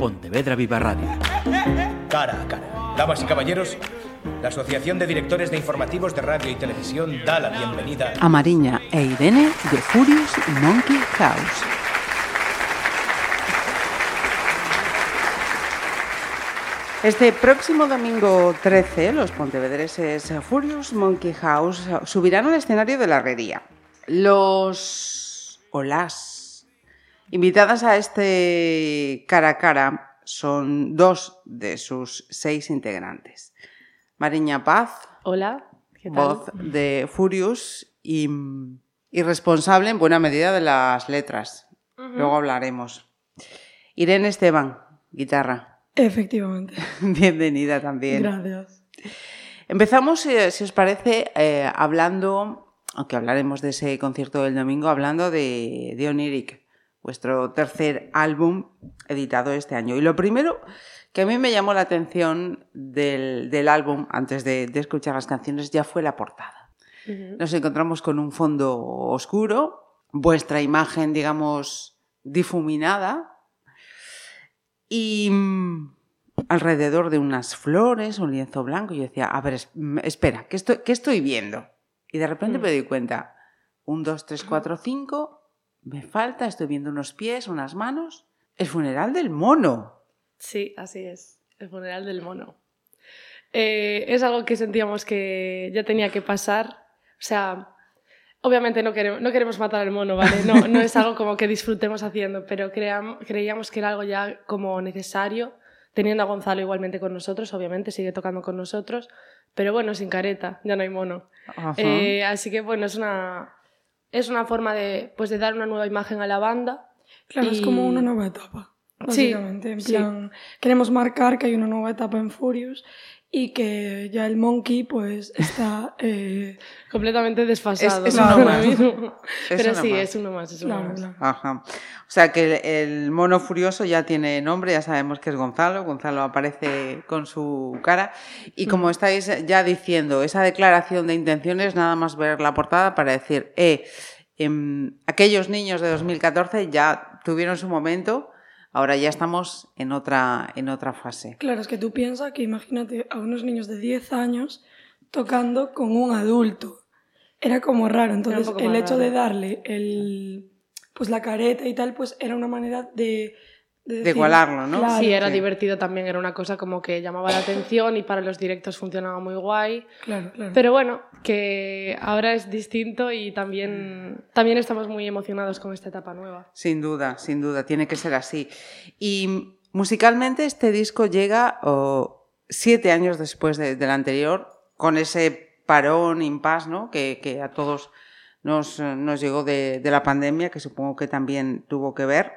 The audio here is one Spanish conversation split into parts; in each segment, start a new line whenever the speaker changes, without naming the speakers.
Pontevedra Viva Radio.
Cara a cara. Damas y caballeros, la Asociación de Directores de Informativos de Radio y Televisión da la bienvenida
a Mariña e Irene de Furious Monkey House. Este próximo domingo 13, los pontevedreses Furious Monkey House subirán al escenario de la herrería. Los o las invitadas a este cara a cara son dos de sus seis integrantes. Mariña Paz,
Hola, ¿qué tal?
voz de Furious y, y responsable en buena medida de las letras. Luego hablaremos. Irene Esteban, guitarra.
Efectivamente.
Bienvenida también.
Gracias.
Empezamos, eh, si os parece, eh, hablando, aunque hablaremos de ese concierto del domingo, hablando de, de Oniric, vuestro tercer álbum editado este año. Y lo primero que a mí me llamó la atención del, del álbum, antes de, de escuchar las canciones, ya fue la portada. Nos encontramos con un fondo oscuro, vuestra imagen, digamos, difuminada y mm, alrededor de unas flores, un lienzo blanco. Yo decía, a ver, mm, espera, ¿qué estoy, qué estoy viendo? Y de repente
Mm.
me doy cuenta, un, dos, tres, cuatro, cinco, me falta, estoy viendo unos pies, unas manos. El funeral del mono.
Sí, así es. El funeral del mono. Eh, es algo que sentíamos que ya tenía que pasar. O sea, obviamente no queremos, no queremos matar al mono, ¿vale? No, no es algo como que disfrutemos haciendo, pero cream- creíamos que era algo ya como necesario, teniendo a Gonzalo igualmente con nosotros, obviamente sigue tocando con nosotros, pero bueno, sin careta, ya no hay mono. Eh, así que bueno, es una, es una forma de, pues, de dar una nueva imagen a la banda.
Claro, es
Y-
como una nueva etapa,
Sí,
básicamente. en
sí.
plan, queremos marcar que hay una nueva etapa en Furious y que ya el Monkey pues está... eh,
completamente desfasado.
Es- es
¿no?
uno más.
mismo.
Es
Pero
uno
sí,
más.
es uno más, es uno
claro,
más.
claro.
Ajá. O sea que el, el mono furioso ya tiene nombre, ya sabemos que es Gonzalo. Gonzalo aparece con su cara. Y como estáis ya diciendo, esa declaración de intenciones, nada más ver la portada para decir, eh, em, aquellos niños de 2014 ya tuvieron su momento, ahora ya estamos en otra, en otra fase.
Claro, es que tú piensas que imagínate a unos niños de 10 años tocando con un adulto. Era como raro, entonces el hecho
raro.
de darle el, pues la careta y tal, pues era una manera de... De,
igualarlo, ¿no?
Claro,
Sí, era
Sí.
divertido también, era una cosa como que llamaba la atención y para los directos funcionaba muy guay.
claro, claro.
Pero bueno, que ahora es distinto y también, también estamos muy emocionados con esta etapa nueva.
Sin duda, sin duda, tiene que ser así. Y musicalmente este disco llega oh, siete años después de- del anterior, con ese parón, impas, ¿no? que, que a todos nos, nos llegó de, de la pandemia, que supongo que también tuvo que ver.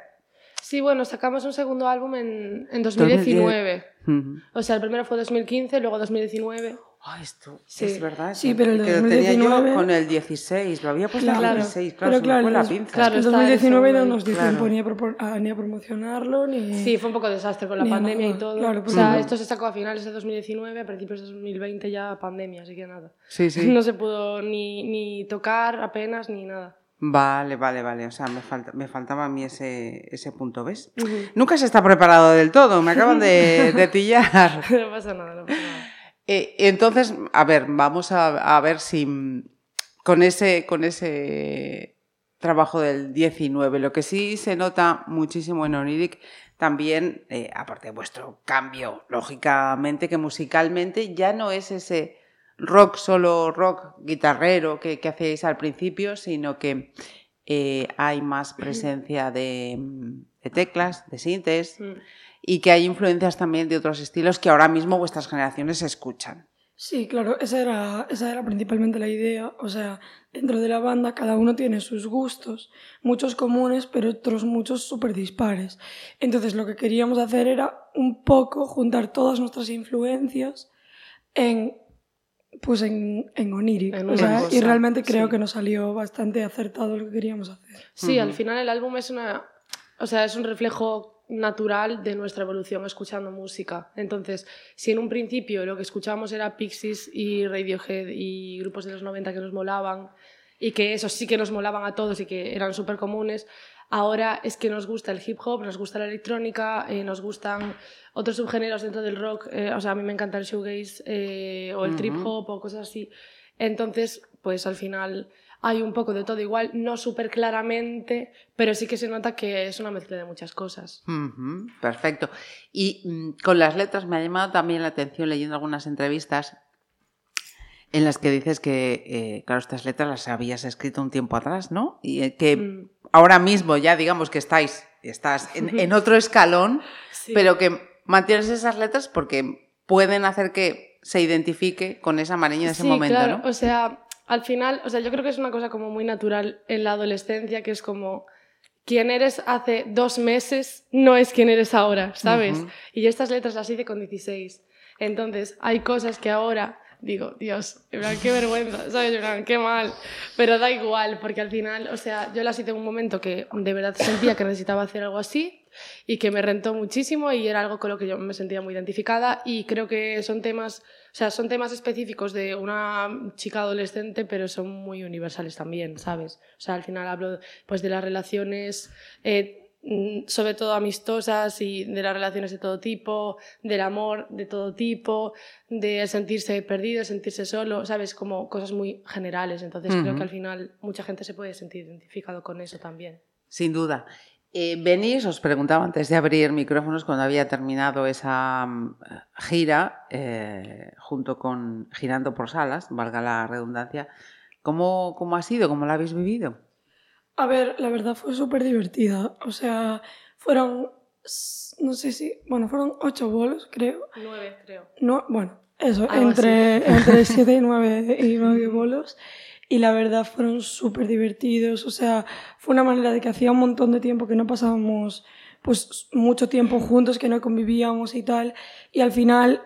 Sí, bueno, sacamos un segundo álbum en, en 2019.
Ujú.
O sea, el primero fue 2015, luego 2019.
Ah, esto
Sí.
es verdad.
Sí, pero el
que lo tenía yo
2019
con el 16, lo había puesto en
Claro.
el 16, claro,
Pero
se me
claro,
fue la pinza.
claro,
En
está
2019 no
eso,
nos dicen
claro.
pues, ni, a propor- a- ni a promocionarlo ni...
Sí, fue un poco desastre con la pandemia y
nada,
todo.
claro,
o
porque-
sea,
Ujú.
esto se sacó a finales de 2019, a principios de 2020 ya pandemia, así que nada.
Sí, sí.
No se pudo ni, ni tocar apenas ni nada.
Vale, vale, vale. O sea, me, falta, me faltaba a mí ese, ese punto, ¿ves? Nunca se está preparado del todo, me acaban de, de pillar.
no pasa nada, no pasa nada.
Eh, entonces, a ver, vamos a, a ver si con ese, con ese trabajo del 19, lo que sí se nota muchísimo en Oniric, también, eh, aparte de vuestro cambio, lógicamente, que musicalmente ya no es ese rock, solo rock guitarrero que, que hacíais al principio, sino que eh, hay más presencia de, de teclas, de sintes,
Mm.
y que hay influencias también de otros estilos que ahora mismo vuestras generaciones escuchan.
Sí, claro, esa era, esa era principalmente la idea. O sea, dentro de la banda cada uno tiene sus gustos, muchos comunes, pero otros muchos súper dispares. Entonces lo que queríamos hacer era un poco juntar todas nuestras influencias en pues en, en Oniric.
En
o
una
sea, y realmente creo
sí.
que nos salió bastante acertado lo que queríamos hacer.
Sí, al final el álbum es una. O sea, es un reflejo natural de nuestra evolución escuchando música. Entonces, si en un principio lo que escuchábamos era Pixies y Radiohead y grupos de los 90 que nos molaban y que esos sí que nos molaban a todos y que eran súper comunes, ahora es que nos gusta el hip hop, nos gusta la electrónica, eh, nos gustan otros subgéneros dentro del rock, eh, o sea, a mí me encanta el shoegaze eh, o el trip hop o cosas así. Entonces, pues al final hay un poco de todo igual, no súper claramente, pero sí que se nota que es una mezcla de muchas cosas.
Perfecto. Y mm, con las letras me ha llamado también la atención leyendo algunas entrevistas en las que dices que, eh, claro, estas letras las habías escrito un tiempo atrás, ¿no? Y eh, que
Mm.
ahora mismo ya digamos que estáis, estás en, en otro escalón,
Sí.
pero que mantienes esas letras porque pueden hacer que se identifique con esa Mariña de ese
sí,
momento,
claro.
¿no?
O sea, al final, o sea, yo creo que es una cosa como muy natural en la adolescencia, que es como quien eres hace dos meses no es quien eres ahora, ¿sabes? Y estas letras las hice con 16. Entonces, hay cosas que ahora digo, Dios, en plan, qué vergüenza, ¿sabes? En qué mal. Pero da igual, porque al final, o sea, yo las hice en un momento que de verdad sentía que necesitaba hacer algo así y que me rentó muchísimo y era algo con lo que yo me sentía muy identificada y creo que son temas, o sea, son temas específicos de una chica adolescente, pero son muy universales también, ¿sabes? O sea, al final hablo pues de las relaciones eh, sobre todo amistosas y de las relaciones de todo tipo, del amor de todo tipo, de sentirse perdido, sentirse solo, ¿sabes? Como cosas muy generales. Entonces creo que al final mucha gente se puede sentir identificado con eso también.
Sin duda. Eh, venís, os preguntaba antes de abrir micrófonos, cuando había terminado esa mm, gira, eh, junto con Girando por Salas, valga la redundancia, ¿cómo, cómo ha sido? ¿Cómo la habéis vivido?
A ver, la verdad fue súper divertida. O sea, fueron, no sé si, bueno, fueron ocho bolos, creo.
Nueve, creo.
No, bueno, eso,
Algo
entre, entre siete y nueve, y nueve bolos. Y la verdad fueron súper divertidos. O sea, fue una manera de que hacía un montón de tiempo que no pasábamos pues mucho tiempo juntos, que no convivíamos y tal. Y al final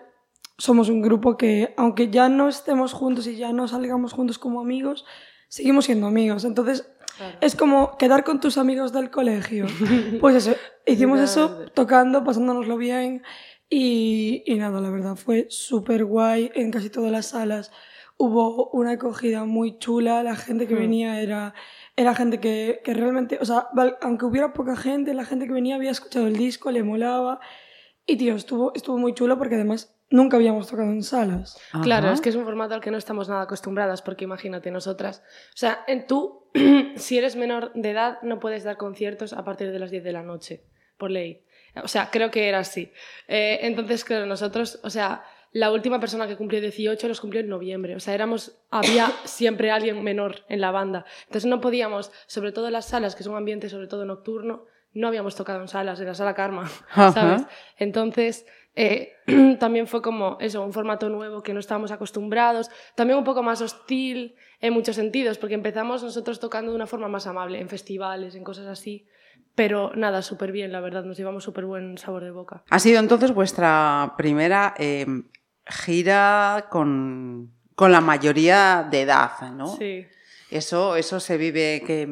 somos un grupo que, aunque ya no estemos juntos y ya no salgamos juntos como amigos, seguimos siendo amigos. Entonces,
Claro.
es como quedar con tus amigos del colegio. Pues eso, hicimos eso tocando, pasándonoslo bien y, y nada, la verdad fue súper guay en casi todas las salas. Hubo una acogida muy chula, la gente que venía era, era gente que, que realmente, o sea, aunque hubiera poca gente, la gente que venía había escuchado el disco, le molaba y tío, estuvo, estuvo muy chulo porque además nunca habíamos tocado en salas.
Claro, es que es un formato al que no estamos nada acostumbradas, porque imagínate nosotras. O sea, en tú, si eres menor de edad, no puedes dar conciertos a partir de las 10 de la noche, por ley. O sea, creo que era así. Eh, entonces, claro, nosotros, o sea, la última persona que cumplió 18 los cumplió en noviembre. O sea, éramos, había siempre alguien menor en la banda. Entonces no podíamos, sobre todo en las salas, que es un ambiente sobre todo nocturno, no habíamos tocado en salas, en la sala Karma,
Ajá.
¿sabes? Entonces, eh, también fue como eso, un formato nuevo que no estábamos acostumbrados, también un poco más hostil en muchos sentidos, porque empezamos nosotros tocando de una forma más amable, en festivales, en cosas así, pero nada, súper bien, la verdad, nos llevamos súper buen sabor de boca.
Ha sido entonces vuestra primera eh, gira con, con la mayoría de edad, ¿no?
Sí.
Eso, eso se vive que,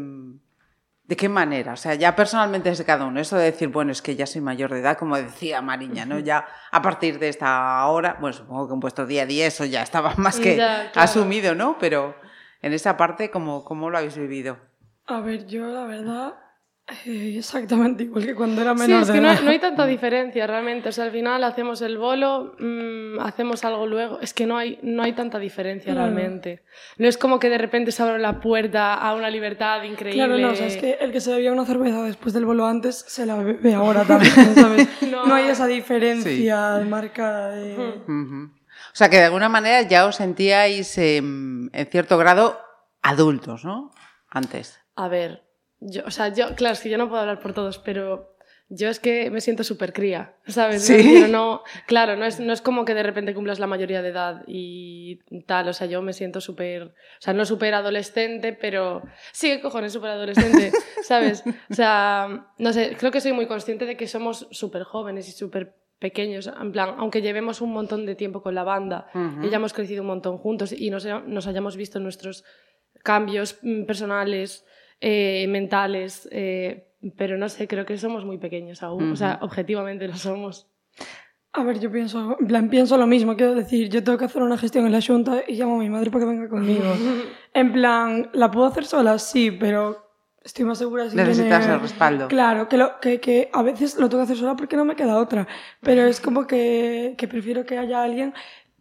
¿De qué manera? O sea, ya personalmente es de cada uno. Eso de decir, bueno, es que ya soy mayor de edad, como decía Mariña, ¿no? Ya a partir de esta hora, bueno, supongo que en vuestro día a día eso ya estaba más que
Ya, claro.
asumido, ¿no? Pero en esa parte, ¿cómo, cómo lo habéis vivido?
A ver, yo la verdad, eh, exactamente igual que cuando era
Sí,
menor
es
de
que no, hay tanta diferencia realmente. O sea, al final hacemos el bolo, mm, hacemos algo luego. Es que no hay, no hay tanta diferencia
Claro.
realmente. No es como que de repente se abre la puerta a una libertad increíble.
Claro, no, o sea, es que el que se bebía una cerveza después del bolo antes se la bebe ahora también, ¿sabes?
No.
no. hay esa diferencia marcada de...
Ujú. O sea, que de alguna manera ya os sentíais em, en cierto grado adultos, ¿no? Antes.
A ver, yo, o sea, yo, claro, es que yo no puedo hablar por todos, pero yo es que me siento súper cría, ¿sabes?
¿Sí?
Pero no, claro, no es, no es como que de repente cumplas la mayoría de edad y tal, o sea, yo me siento súper, o sea, no súper adolescente, pero sí, ¿qué cojones, súper adolescente, ¿sabes? O sea, no sé, creo que soy muy consciente de que somos súper jóvenes y súper pequeños, en plan, aunque llevemos un montón de tiempo con la banda,
Ujú.
y ya hemos crecido un montón juntos y nos, nos hayamos visto nuestros cambios mm, personales, eh, mentales, eh, pero no sé, creo que somos muy pequeños aún, o sea, objetivamente lo somos.
A ver, yo pienso, en plan, pienso lo mismo, quiero decir, yo tengo que hacer una gestión en la junta y llamo a mi madre para que venga conmigo. en plan, ¿la puedo hacer sola? Sí, pero estoy más segura si
Necesitas el respaldo.
Claro, que, lo, que, que a veces lo tengo que hacer sola porque no me queda otra, pero es como que, que prefiero que haya alguien.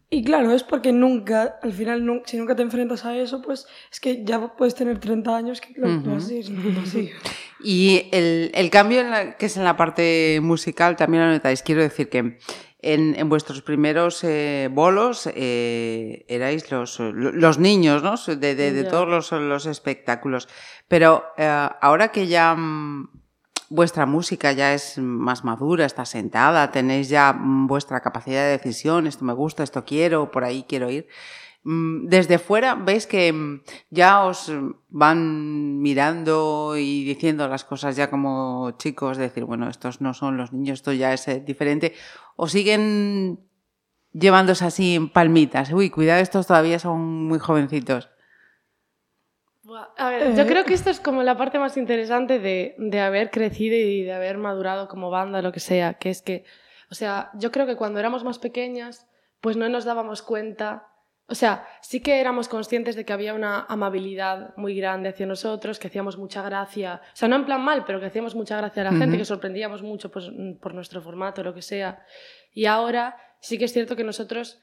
Y claro, es porque nunca, al final, si nunca te enfrentas a eso, pues es que ya puedes tener 30 años que lo
Ujú.
vas a seguir sintiendo así.
Y el, el cambio en la- que es en la parte musical también lo notáis. Quiero decir que en, en vuestros primeros eh, bolos eh, erais los, los niños ¿no? de, de- todos los, los espectáculos. Pero eh, ahora que ya mm, vuestra música ya es más madura, está sentada, tenéis ya mm, vuestra capacidad de decisión, esto me gusta, esto quiero, por ahí quiero ir. Mm, Desde fuera veis que mm, ya os van mirando y diciendo las cosas ya como chicos, decir, bueno, estos no son los niños, esto ya es eh, diferente, o siguen llevándose así en palmitas, uy, cuidado, estos todavía son muy jovencitos.
Buah, A ver, yo
Eh.
creo que esto es como la parte más interesante de, de haber crecido y de haber madurado como banda, lo que sea, que es que, o sea, yo creo que cuando éramos más pequeñas, pues no nos dábamos cuenta, o sea, sí que éramos conscientes de que había una amabilidad muy grande hacia nosotros, que hacíamos mucha gracia, o sea, no en plan mal, pero que hacíamos mucha gracia a la gente, que sorprendíamos mucho pues, por nuestro formato, lo que sea. Y ahora sí que es cierto que nosotros,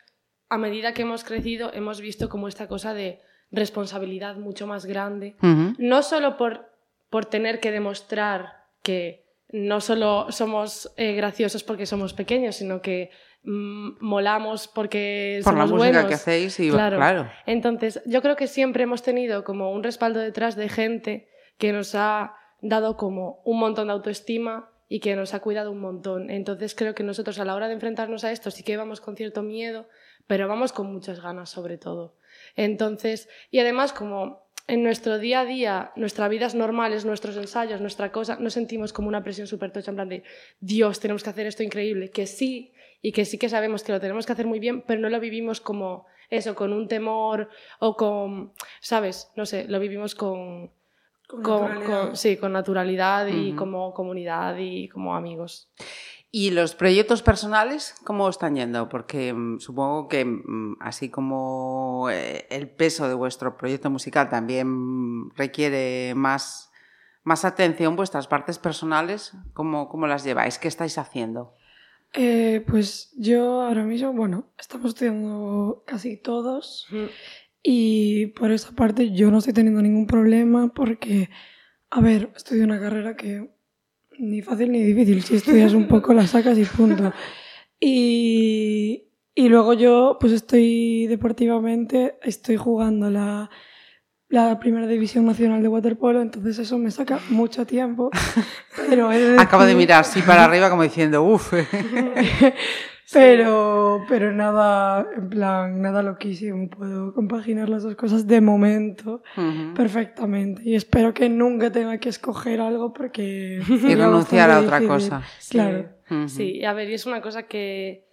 a medida que hemos crecido, hemos visto como esta cosa de responsabilidad mucho más grande, no solo por, por tener que demostrar que no solo somos eh, graciosos porque somos pequeños, sino que mm, molamos porque
Por la
somos
música
buenos.
que hacéis y
Claro.
claro.
Entonces, yo creo que siempre hemos tenido como un respaldo detrás de gente que nos ha dado como un montón de autoestima y que nos ha cuidado un montón. Entonces, creo que nosotros a la hora de enfrentarnos a esto sí que vamos con cierto miedo, pero vamos con muchas ganas sobre todo. Entonces, y además como en nuestro día a día, nuestras vidas normales, nuestros ensayos, nuestra cosa, no sentimos como una presión súper tocha en plan de Dios, tenemos que hacer esto increíble, que sí, y que sí que sabemos que lo tenemos que hacer muy bien, pero no lo vivimos como eso, con un temor o con, ¿sabes? No sé, lo vivimos con,
Con
con,
naturalidad.
con- sí, con naturalidad y como comunidad y como amigos.
¿Y los proyectos personales cómo están yendo? Porque mm, supongo que mm, así como eh, el peso de vuestro proyecto musical también requiere más, más atención, vuestras partes personales, ¿cómo, ¿cómo las lleváis? ¿Qué estáis haciendo?
Eh, pues yo ahora mismo, bueno, estamos estudiando casi todos y por esa parte yo no estoy teniendo ningún problema porque, a ver, estudio una carrera que ni fácil ni difícil, si estudias un poco la sacas y punto. Y, y luego yo pues estoy deportivamente, estoy jugando la, la primera división nacional de waterpolo, entonces eso me saca mucho tiempo. Pero de
Acabo de mirar así para arriba como diciendo, uff.
Pero, pero nada, en plan, nada loquísimo. Puedo compaginar las dos cosas de momento perfectamente. Y espero que nunca tenga que escoger algo porque...
y renunciar a otra cosa.
Claro.
Sí, y a ver, y es una cosa que,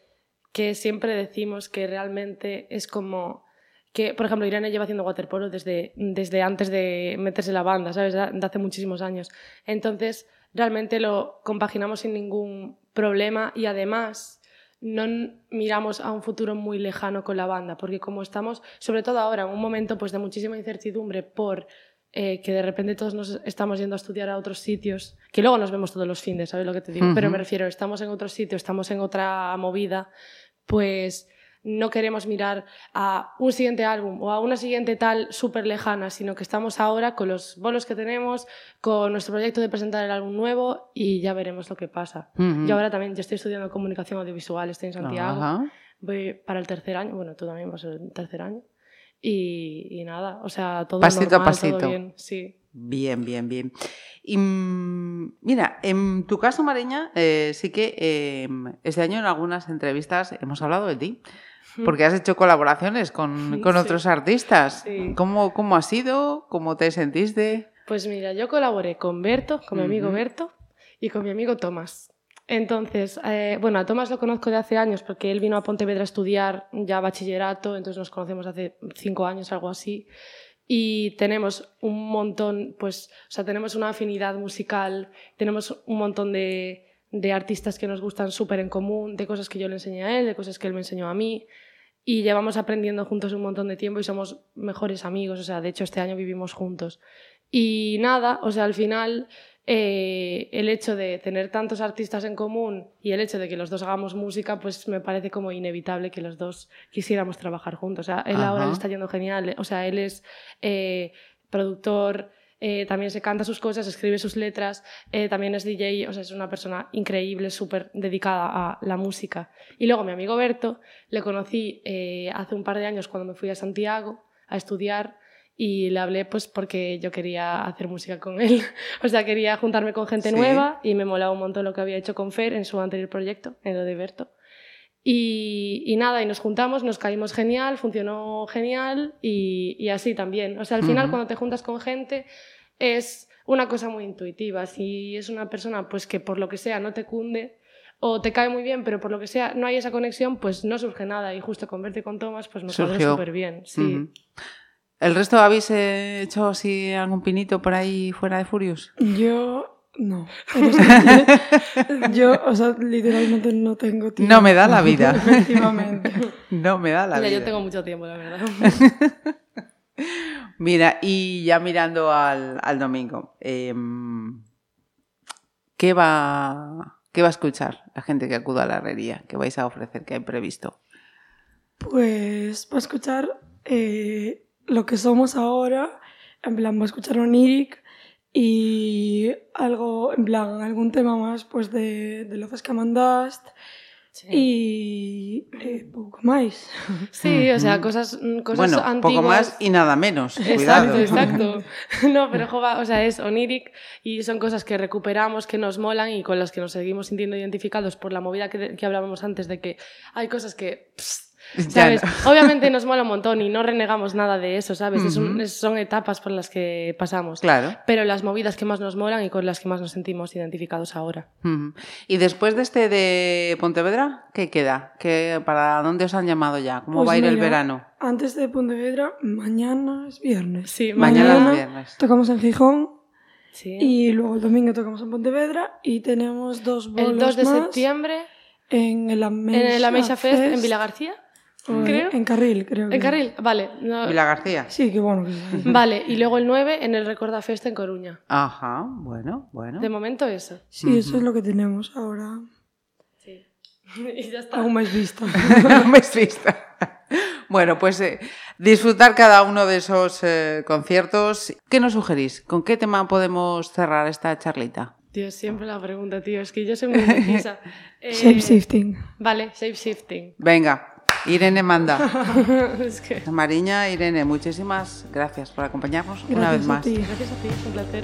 que siempre decimos que realmente es como que, por ejemplo, Irene lleva haciendo waterpolo desde, desde antes de meterse en la banda, ¿sabes? De hace muchísimos años. Entonces, realmente lo compaginamos sin ningún problema y además no miramos a un futuro muy lejano con la banda, porque como estamos, sobre todo ahora, en un momento pues, de muchísima incertidumbre por eh, que de repente todos nos estamos yendo a estudiar a otros sitios, que luego nos vemos todos los fines, ¿sabes lo que te digo? Pero
Ujú.
me refiero, estamos en otro sitio, estamos en otra movida, pues no queremos mirar a un siguiente álbum o a una siguiente tal súper lejana, sino que estamos ahora con los bolos que tenemos, con nuestro proyecto de presentar el álbum nuevo y ya veremos lo que pasa.
Ujú.
Yo ahora también, yo estoy estudiando comunicación audiovisual, estoy en Santiago, voy para el tercer año, bueno, tú también vas el tercer año. Y, y nada, o sea, todo
Pasito a
normal, todo
pasito.
bien, sí.
Bien, bien, bien. Y mm, mira, en tu caso, Mareña, eh, sí que eh, este año en algunas entrevistas hemos hablado de ti, porque has hecho colaboraciones con, con
Sí.
otros artistas.
Sí.
¿Cómo, ¿Cómo ha sido? ¿Cómo te sentiste?
Pues mira, yo colaboré con Berto, con mi amigo. Berto y con mi amigo Tomás. Entonces, eh, bueno, a Tomás lo conozco de hace años porque él vino a Pontevedra a estudiar ya bachillerato, entonces nos conocemos hace cinco años, algo así. Y tenemos un montón, pues, o sea, tenemos una afinidad musical, tenemos un montón de, de artistas que nos gustan súper en común, de cosas que yo le enseñé a él, de cosas que él me enseñó a mí. Y llevamos aprendiendo juntos un montón de tiempo y somos mejores amigos, o sea, de hecho este año vivimos juntos. Y nada, o sea, al final eh, el hecho de tener tantos artistas en común y el hecho de que los dos hagamos música, pues me parece como inevitable que los dos quisiéramos trabajar juntos. O sea, él ahora
Ajá.
le está yendo genial. O sea, él es eh, productor, eh, también se canta sus cosas, escribe sus letras, eh, también es DJ, o sea, es una persona increíble, súper dedicada a la música. Y luego mi amigo Berto, le conocí eh, hace un par de años cuando me fui a Santiago a estudiar y le hablé pues porque yo quería hacer música con él. o sea, quería juntarme con gente
Sí.
nueva y me molaba un montón lo que había hecho con Fer en su anterior proyecto, en lo de Berto. Y, y nada, y nos juntamos, nos caímos genial, funcionó genial y, y así también. O sea, al final cuando te juntas con gente es una cosa muy intuitiva. Si es una persona pues que por lo que sea no te cunde o te cae muy bien, pero por lo que sea no hay esa conexión, pues no surge nada. Y justo con verte con Tomás, pues nos cuadró
Surgió.
súper bien. Sí.
Ujú. ¿El resto habéis eh, hecho así algún pinito por ahí fuera de Furious?
Yo no. Yo, o sea, literalmente no tengo tiempo.
No me da la vida.
Efectivamente.
No me da la
Mira,
vida.
yo tengo mucho tiempo, la verdad.
Mira, y ya mirando al, al domingo, em, ¿qué, va, ¿qué va a escuchar la gente que acuda a la herrería? ¿Qué vais a ofrecer? ¿Qué hay previsto?
Pues va a escuchar eh, lo que somos ahora. En plan, va a escuchar Oniric y algo, en plan, algún tema más pues de, de Love Scam Dust y eh, pouco máis.
Sí, o sea, cosas, mm, cosas
bueno,
antiguas.
poco más y nada menos.
Exacto,
Cuidado.
exacto. No, pero jova, o sea, es oniric y son cosas que recuperamos, que nos molan y con las que nos seguimos sintiendo identificados por la movida que, que hablábamos antes de que hay cosas que, pss, ¿sabes?
no.
Obviamente nos mola un montón y no renegamos nada de eso, ¿sabes? Es un-
Ujú.
es- son etapas por las que pasamos.
Claro.
Pero las movidas que más nos molan y con las que más nos sentimos identificados ahora.
Y después de este de Pontevedra, ¿qué queda? ¿Qué, ¿Para dónde os han llamado ya? ¿Cómo
Pues
va a ir el verano?
Antes de Pontevedra, mañana es viernes.
Sí,
Mañana,
mañana
es viernes.
Tocamos en Gijón
Sí.
y luego el domingo tocamos en Pontevedra y tenemos dos bolos
el 2 de
más
septiembre
en el Ameixa,
en el Ameixa Fest, en Villa García.
En-
creo.
En Carril, creo. que.
En Carril, vale. no-
Vila García.
Sí, qué bueno.
Vale, y luego el 9 en el Recorda Fest en Coruña.
Ajá, bueno, bueno.
De momento eso.
Sí, eso es lo que tenemos ahora.
Sí. y ya está.
Aún más vista.
me has visto. Bueno, pues eh, disfrutar cada uno de esos eh, conciertos. ¿Qué nos sugerís? ¿Con qué tema podemos cerrar esta charlita?
Dios, siempre la pregunta, tío. Es que yo soy muy precisa. Eh,
Shape shifting.
Vale, shape shifting.
Venga, Irene manda.
es que.
Mariña, Irene, muchísimas gracias por acompañarnos una vez
a
más.
ti.
Gracias a ti, un placer.